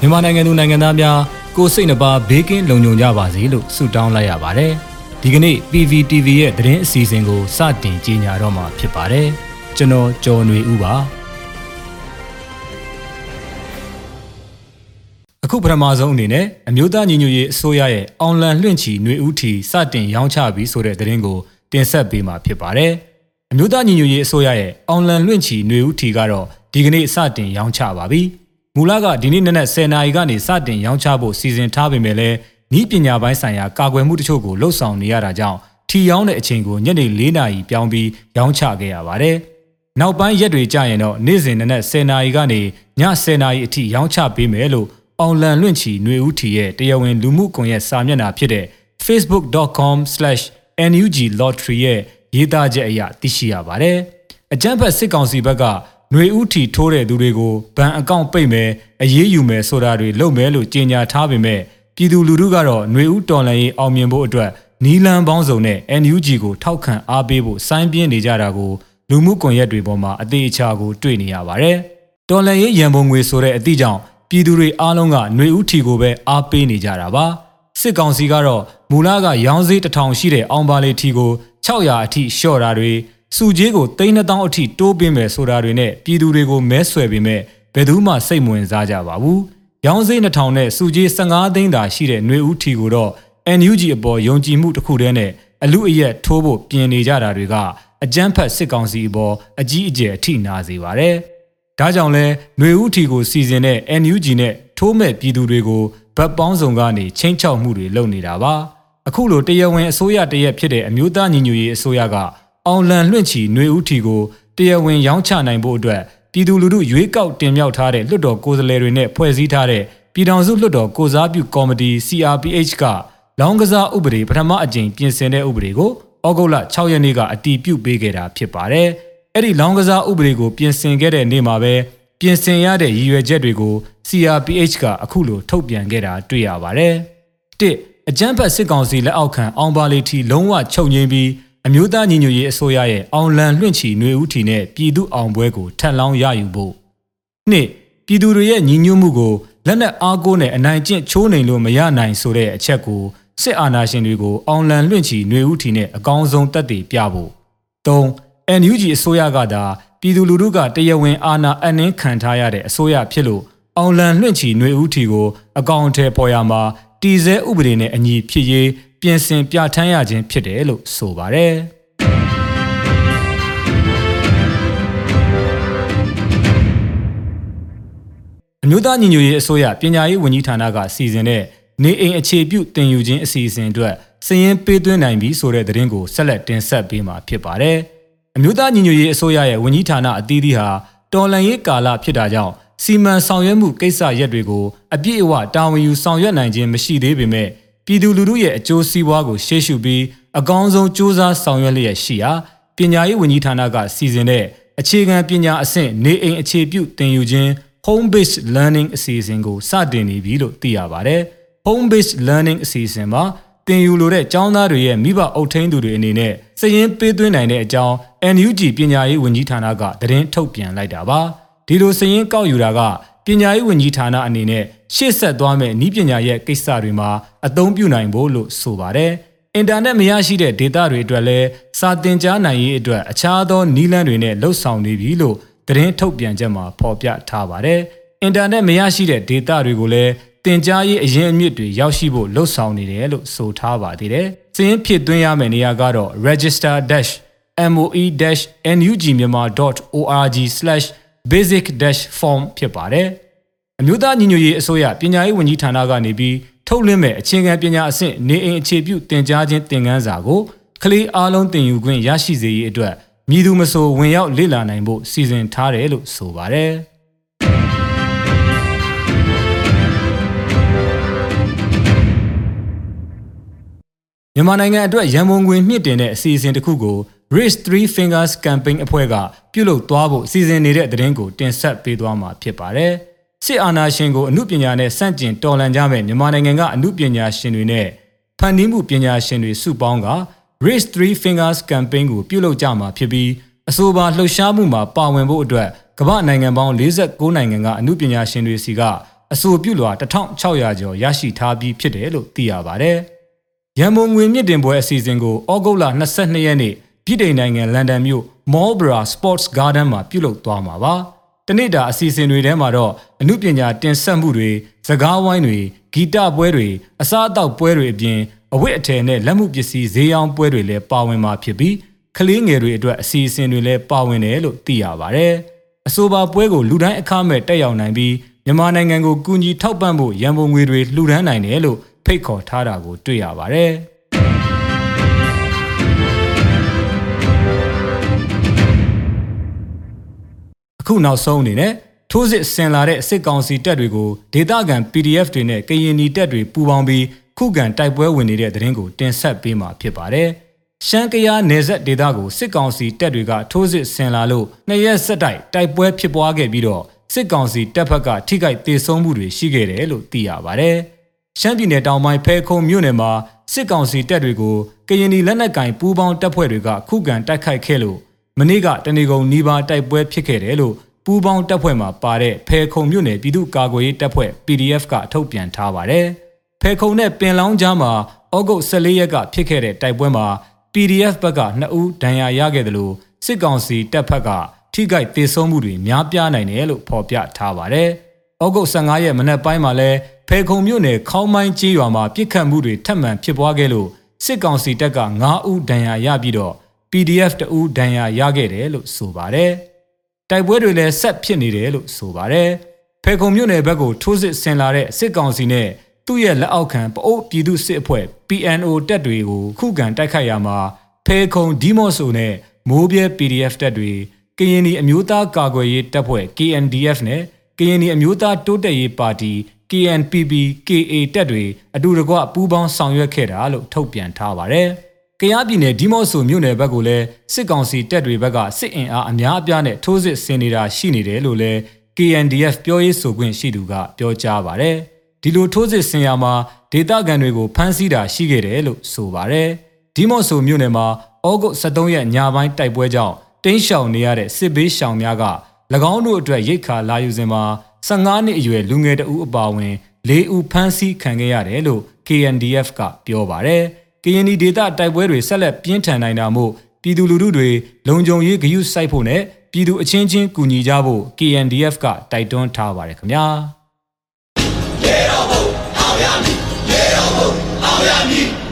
မြန်မာနိုင်ငံသူနိုင်ငံသားများကိုယ်စိတ်နှပါဘေးကင်းလုံခြုံကြပါစေလို့ဆုတောင်းလိုက်ရပါတယ်။ဒီကနေ့ PVTV ရဲ့သတင်းအစီအစဉ်ကိုစတင်ကြီးညာတော့မှာဖြစ်ပါတယ်။ကျွန်တော်ကျော်နေဦးပါ။အခုပထမဆုံးအနေနဲ့အမျိုးသားညီညွတ်ရေးအစိုးရရဲ့အွန်လိုင်းလွှင့်ချီຫນွေဦးထီစတင်ရောင်းချပြီးဆိုတဲ့သတင်းကိုတင်ဆက်ပေးမှာဖြစ်ပါတယ်။အမျိုးသားညီညွတ်ရေးအစိုးရရဲ့အွန်လိုင်းလွှင့်ချီຫນွေဦးထီကတော့ ဒီကနေ့စတင်ရောင်းချပါပြီ။မူလကဒီနေ့နက်နက်10:00နာရီကနေစတင်ရောင်းချဖို့စီစဉ်ထားပေမဲ့လည်းဤပညာပိုင်းဆိုင်ရာကာကွယ်မှုတချို့ကိုလှုပ်ဆောင်နေရတာကြောင့်ထီရောင်းတဲ့အချိန်ကိုညနေ4:00နာရီပြောင်းပြီးရောင်းချခဲ့ရပါတယ်။နောက်ပိုင်းရက်တွေကြာရင်တော့နေ့စဉ်နက်နက်10:00နာရီကနေည10:00နာရီအထိရောင်းချပေးမယ်လို့အောင်လန်လွင့်ချီຫນွေဦးထီရဲ့တရားဝင်လူမှုကွန်ရက်စာမျက်နှာဖြစ်တဲ့ facebook.com/nuglottery ရဲ့ရေးသားချက်အရသိရှိရပါတယ်။အကြမ်းဖက်စစ်ကောင်စီဘက်က ຫນွေဦးထီထိုးတဲ့သူတွေကိုဘဏ်အကောင့်ပိတ်မယ်အရေးယူမယ်ဆိုတာတွေလုပ်မယ်လို့ကြေညာထားပေမဲ့ပြည်သူလူထုကတော့ຫນွေဦးတော်လှန်ရေးအောင်မြင်ဖို့အတွက်နီလန်ပေါင်းစုံနဲ့ NUG ကိုထောက်ခံအားပေးဖို့စိုင်းပြင်းနေကြတာကိုလူမှုကွန်ရက်တွေပေါ်မှာအသေးအချာကိုတွေ့နေရပါတယ်။တော်လှန်ရေးရန်ပုံငွေဆိုတဲ့အသည့်ကြောင့်ပြည်သူတွေအားလုံးကຫນွေဦးထီကိုပဲအားပေးနေကြတာပါစစ်ကောင်စီကတော့မူလကရောင်းစည်းတထောင်ရှိတဲ့အောင်ပါလေထီကို600အထိလျှော့တာတွေ စုကြီးကို3000အထိတိုးပေးမယ်ဆိုတာတွေနဲ့ပြည်သူတွေကိုမဲဆွယ်ပေးမဲ့ဘယ်သူမှစိတ်မဝင်စားကြပါဘူးရောင်းစည်း2000နဲ့စုကြီး15သိန်းသာရှိတဲ့ຫນွေဦးထီကိုတော့ NUG အပေါ်ယုံကြည်မှုတစ်ခုတည်းနဲ့အလူအယက်ထိုးဖို့ပြင်နေကြတာတွေကအကြမ်းဖက်စစ်ကောင်စီအပေါ်အကြီးအကျယ်အထိနာစေပါတယ်။ဒါကြောင့်လဲຫນွေဦးထီကိုစီစဉ်တဲ့ NUG နဲ့ထိုးမဲ့ပြည်သူတွေကိုဗတ်ပေါင်းစုံကနေချင်းချောက်မှုတွေလုပ်နေတာပါအခုလိုတရားဝင်အစိုးရတရက်ဖြစ်တဲ့အမျိုးသားညီညွတ်ရေးအစိုးရက အောင်လန်လွင့်ချီຫນွေဦးထီကိုတရားဝင်ရောင်းချနိုင်ဖို့အတွက်ပြည်သူလူထုရွေးကောက်တင်မြှောက်ထားတဲ့လွှတ်တော်ကိုယ်စားလှယ်တွေနဲ့ဖွဲ့စည်းထားတဲ့ပြည်ထောင်စုလွှတ်တော်ကိုစားပြုကော်မတီ CRPH ကလောင်းကစားဥပဒေပထမအကြိမ်ပြင်ဆင်တဲ့ဥပဒေကိုဩဂုတ်လ6ရက်နေ့ကအတည်ပြုပေးခဲ့တာဖြစ်ပါတယ်။အဲ့ဒီလောင်းကစားဥပဒေကိုပြင်ဆင်ခဲ့တဲ့နေ့မှာပဲပြင်ဆင်ရတဲ့ရည်ရွယ်ချက်တွေကို CRPH ကအခုလိုထုတ်ပြန်ခဲ့တာတွေ့ရပါတယ်။တစ်အကြမ်းဖက်စစ်ကောင်စီလက်အောက်ခံအောင်ပါလီထီလုံးဝချုပ်ငြိမ်းပြီး အမျိုးသားညီညွတ်ရေးအစိုးရရဲ့အောင်လံလွင့်ချီຫນွေဦးထီနဲ့ပြည်သူအောင်ပွဲကိုထက်လောင်းရယူဖို့နှစ်ပြည်သူတွေရဲ့ညီညွတ်မှုကိုလက်နက်အားကိုးနဲ့အနိုင်ကျင့်ချိုးနှိမ်လို့မရနိုင်ဆိုတဲ့အချက်ကိုစစ်အာဏာရှင်တွေကိုအောင်လံလွင့်ချီຫນွေဦးထီနဲ့အကောင်းဆုံးတက်တည်ပြဖို့၃ NUG အစိုးရကသာပြည်သူလူထုကတရားဝင်အာဏာအနှင်းခံထားရတဲ့အစိုးရဖြစ်လို့အောင်လန်လွင့်ချီຫນွေဦးထီကိုအကောင့်ထဲပေါ်ရမှာ တည်ဆဲဥပဒေနဲ့အညီဖြစ်ရေးပြင်ဆင်ပြဋ္ဌာန်းရခြင်းဖြစ်တယ်လို့ဆိုပါတယ်အမျိုးသားညီညွတ်ရေးအစိုးရပညာရေးဝန်ကြီးဌာနကစီစဉ်တဲ့နေအိမ်အခြေပြုတင်ယူခြင်းအစီအစဉ်အတွက်စည်ရင်ပေးသွင်းနိုင်ပြီဆိုတဲ့သတင်းကိုဆက်လက်တင်ဆက်ပေးမှာဖြစ်ပါတယ်။အမျိုးသားညီညွတ်ရေးအစိုးရရဲ့ဝန်ကြီးဌာနအသီးသီးဟာတော်လှန်ရေးကာလဖြစ်တာကြောင့် စီမံဆောင်ရွက်မှုကိစ္စရပ်တွေကိုအပြည့်အဝတာဝန်ယူဆောင်ရွက်နိုင်ခြင်းမရှိသေးပေမဲ့ပြည်သူလူထုရဲ့အကျိုးစီးပွားကိုရှေ့ရှုပြီးအကောင်းဆုံးစ조사ဆောင်ရွက်လျက်ရှိရာပညာရေးဝန်ကြီးဌာနကစီစဉ်တဲ့အခြေခံပညာအဆင့်နေအိမ်အခြေပြုသင်ယူခြင်း home based learning အစီအစဉ်ကိုစတင်နေပြီလို့သိရပါတယ် home based learning အစီအစဉ်မှာတင်ယူလိုတဲ့ကျောင်းသားတွေရဲ့မိဘအုပ်ထိန်းသူတွေအနေနဲ့စရင်ပေးသွင်းနိုင်တဲ့အကြောင်း NUG ပညာရေးဝန်ကြီးဌာနကသတင်းထုတ်ပြန်လိုက်တာပါ ဒီလိုစရင်ကောက်ယူတာကပညာရေးဝန်ကြီးဌာနအနေနဲ့ရှေ့ဆက်သွားမယ့်ဤပညာရဲ့ကိစ္စတွေမှာအသုံးပြုနိုင်ဖို့လို့ဆိုပါတယ်အင်တာနက်မရရှိတဲ့ data တွေအတွက်လည်းစာသင်ကြားနိုင်ရေးအတွက်အခြားသောနည်းလမ်းတွေနဲ့လှုပ်ဆောင်နေပြီလို့သတင်းထုတ်ပြန်ချက်မှာဖော်ပြထားပါတယ်အင်တာနက်မရရှိတဲ့ data တွေကိုလည်းတင် जा ရေးအရင်အမြစ်တွေရောက်ရှိဖို့လှုပ်ဆောင်နေတယ်လို့ဆိုထားပါသေးတယ်။စင်းဖြစ်သွင်းရမယ့်နေရာကတော့ register-moe-myanmar.org/basic-form ဖြစ်ပါတယ်။အမျိုးသားညီညွတ်ရေးအစိုးရပညာရေးဝန်ကြီးဌာနကနေပြီးထုတ်လွှင့်မဲ့အခြေခံပညာအဆင့်နေအိမ်အခြေပြုတင် जा ခြင်းသင်ခန်းစာကိုကလေးအားလုံးသင်ယူခွင့်ရရှိစေရေးအတွက်မြည်သူမဆိုဝင်ရောက်လေ့လာနိုင်ဖို့စီစဉ်ထားတယ်လို့ဆိုပါတယ်။မြန်မာနိုင်ငံအတွက်ရန်ပုံငွေမြင့်တင်တဲ့အစီအစဉ်တစ်ခုကို Race 3 Fingers Campaign အဖွဲ့ကပြုလုပ်သွားဖို့စီစဉ်နေတဲ့သတင်းကိုတင်ဆက်ပေးသွားမှာဖြစ်ပါတယ်။စစ်အာဏာရှင်ကိုအမှုပညာနဲ့စန့်ကျင်တော်လှန်ကြမဲ့မြန်မာနိုင်ငံကအမှုပညာရှင်တွေနဲ့ဖန်တီးမှုပညာရှင်တွေစုပေါင်းက Race 3 Fingers Campaign ကိုပြုလုပ်ကြမှာဖြစ်ပြီးအဆိုပါလှုပ်ရှားမှုမှာပါဝင်ဖို့အတွက်ကမ္ဘာနိုင်ငံပေါင်း46နိုင်ငံကအမှုပညာရှင်တွေစီကအဆိုပြုလွှာ1600ကျော်ရရှိထားပြီးဖြစ်တယ်လို့သိရပါတယ်။ရန်ကုန်ငွေမြင့်တင်ပွဲအစီအစဉ်ကိုဩဂုတ်လ22ရက်နေ့ ပြည်ထိုင်နိုင်ငံလန်ဒန်မြို့ Marlborough Sports Garden မှာပြုလုပ်သွားမှာပါ။တနေ့တာအစီအစဉ်တွေထဲမှာတော့အမှုပညာတင်ဆက်မှုတွေ၊စကားဝိုင်းတွေ၊ဂီတပွဲတွေ၊အစားအသောက်ပွဲတွေအပြင်အဝတ်အထည်နဲ့လက်မှုပစ္စည်းဈေးရောင်းပွဲတွေလည်းပါဝင်မှာဖြစ်ပြီးကလေးငယ်တွေအတွက်အစီအစဉ်တွေလည်းပါဝင်တယ်လို့သိရပါဗျ။အဆိုပါပွဲကိုလူတိုင်းအခမဲ့တက်ရောက်နိုင်ပြီးမြန်မာနိုင်ငံကိုကူညီထောက်ပံ့ဖို့ရန်ပုံငွေတွေလှူဒန်းနိုင်တယ်လို့ဖိတ်ခေါ်ထားတာကိုတွေ့ရပါတယ်။ အခုနောက်ဆုံးအနေနဲ့ထိုးစစ်ဆင်လာတဲ့စစ်ကောင်စီတပ်တွေကိုဒေသခံ PDF တွေနဲ့ကရင်နီတပ်တွေပူးပေါင်းပြီးခုခံတိုက်ပွဲဝင်နေတဲ့သတင်းကိုတင်ဆက်ပေးမှာဖြစ်ပါတယ်။ရှမ်းကယားနယ်စပ်ဒေသကိုစစ်ကောင်စီတပ်တွေကထိုးစစ်ဆင်လာလို့နှစ်ရက်ဆက်တိုက်တိုက်ပွဲဖြစ်ပွားခဲ့ပြီးတော့စစ်ကောင်စီတပ်ဖက်ကထိခိုက်ဒေဆုံးမှုတွေရှိခဲ့တယ်လို့သိရပါတယ်။ရှမ်းပြည်နယ်တောင်ပိုင်းဖဲခုံမြို့နယ်မှာစစ်ကောင်စီတပ်တွေကိုကရင်နီလက်နက်ကင်ပူးပေါင်းတပ်ဖွဲ့တွေကခုခံတိုက်ခိုက်ခဲ့လို့ မနေ့ကတနေကုန်နီးပါးတိုက်ပွဲဖြစ်ခဲ့တယ်လို့ပူးပေါင်းတပ်ဖွဲ့မှာပါတဲ့ဖဲခုံမြို့နယ်ပြည်သူ့ကာကွယ်ရေးတပ်ဖွဲ့ PDF ကထုတ်ပြန်ထားပါတယ်။ဖဲခုံနဲ့ပင်လောင်းကြားမှာဩဂုတ်14ရက်ကဖြစ်ခဲ့တဲ့တိုက်ပွဲမှာ PDF ဘက်က2ဦးဒဏ်ရာရခဲ့တယ်လို့စစ်ကောင်စီတပ်ဖက်ကထိခိုက်ဒေဆုံးမှုတွေများပြားနိုင်တယ်လို့ဖော်ပြထားပါတယ်။ဩဂုတ်15ရက်မနက်ပိုင်းမှာလဲဖဲခုံမြို့နယ်ခေါင်းမိုင်းကြီးရွာမှာပြစ်ခတ်မှုတွေထပ်မံဖြစ်ပွားခဲ့လို့စစ်ကောင်စီတပ်က9ဦးဒဏ်ရာရပြီးတော့ PDF တဦးဒဏ်ရာရခဲ့တယ်လို့ဆိုပါတယ်။တိုက်ပွဲတွေလည်းဆက်ဖြစ်နေတယ်လို့ဆိုပါတယ်။ဖဲခုံမြို့နယ်ဘက်ကိုထိုးစစ်ဆင်လာတဲ့စစ်ကောင်စီနဲ့သူ့ရဲ့လက်အောက်ခံပအိုးပြည်သူစစ်အဖွဲ့ PNO တပ်တွေကိုခုခံတိုက်ခိုက်ရမှာဖဲခုံဒီမော့ဆိုနဲ့မိုးပြဲ PDF တပ်တွေကရင်နီအမျိုးသားကာကွယ်ရေးတပ်ဖွဲ့ KNDF နဲ့ကရင်နီအမျိုးသားတိုးတက်ရေးပါတီ KNPP KA တပ်တွေအတူတကွပူးပေါင်းဆောင်ရွက်ခဲ့တာလို့ထုတ်ပြန်ထားပါတယ်။ ကယားပြည်နယ်ဒီမော့ဆိုမြို့နယ်ဘက်ကိုလည်းစစ်ကောင်စီတပ်တွေဘက်ကစစ်အင်အားအများအပြားနဲ့ထိုးစစ်ဆင်နေတာရှိနေတယ်လို့လည်း KNDF ပြောရေးဆိုခွင့်ရှိသူကပြောကြားပါတယ်။ဒီလိုထိုးစစ်ဆင်ရမှာဒေသခံတွေကိုဖမ်းဆီးတာရှိခဲ့တယ်လို့ဆိုပါတယ်။ဒီမော့ဆိုမြို့နယ်မှာဩဂုတ်23ရက်ညပိုင်းတိုက်ပွဲကြောင့်တင်းရှောင်နေရတဲ့စစ်ဘေးရှောင်များက၎င်းတို့အတွက်ရိတ်ခါလာယူစဉ်မှာ15နှစ်အရွယ်လူငယ်တဦးအပါအဝင်၄ဦးဖမ်းဆီးခံခဲ့ရတယ်လို့ KNDF ကပြောပါ တယ်။ KND ဒေတာတိုက်ပွဲတွေဆက်လက်ပြင်းထန်နိုင်တာမို့ပြည်သူလူထုတွေလုံခြုံရေးဂရုစိုက်ဖို့နဲ့ပြည်သူအချင်းချင်းကူညီကြဖို့ KNDF ကတိုက်တွန်းထားပါတယ်ခင်ဗျာ။ရေတော်ဘုံအောင်ရမည်ရေတော်ဘုံအောင်ရမည်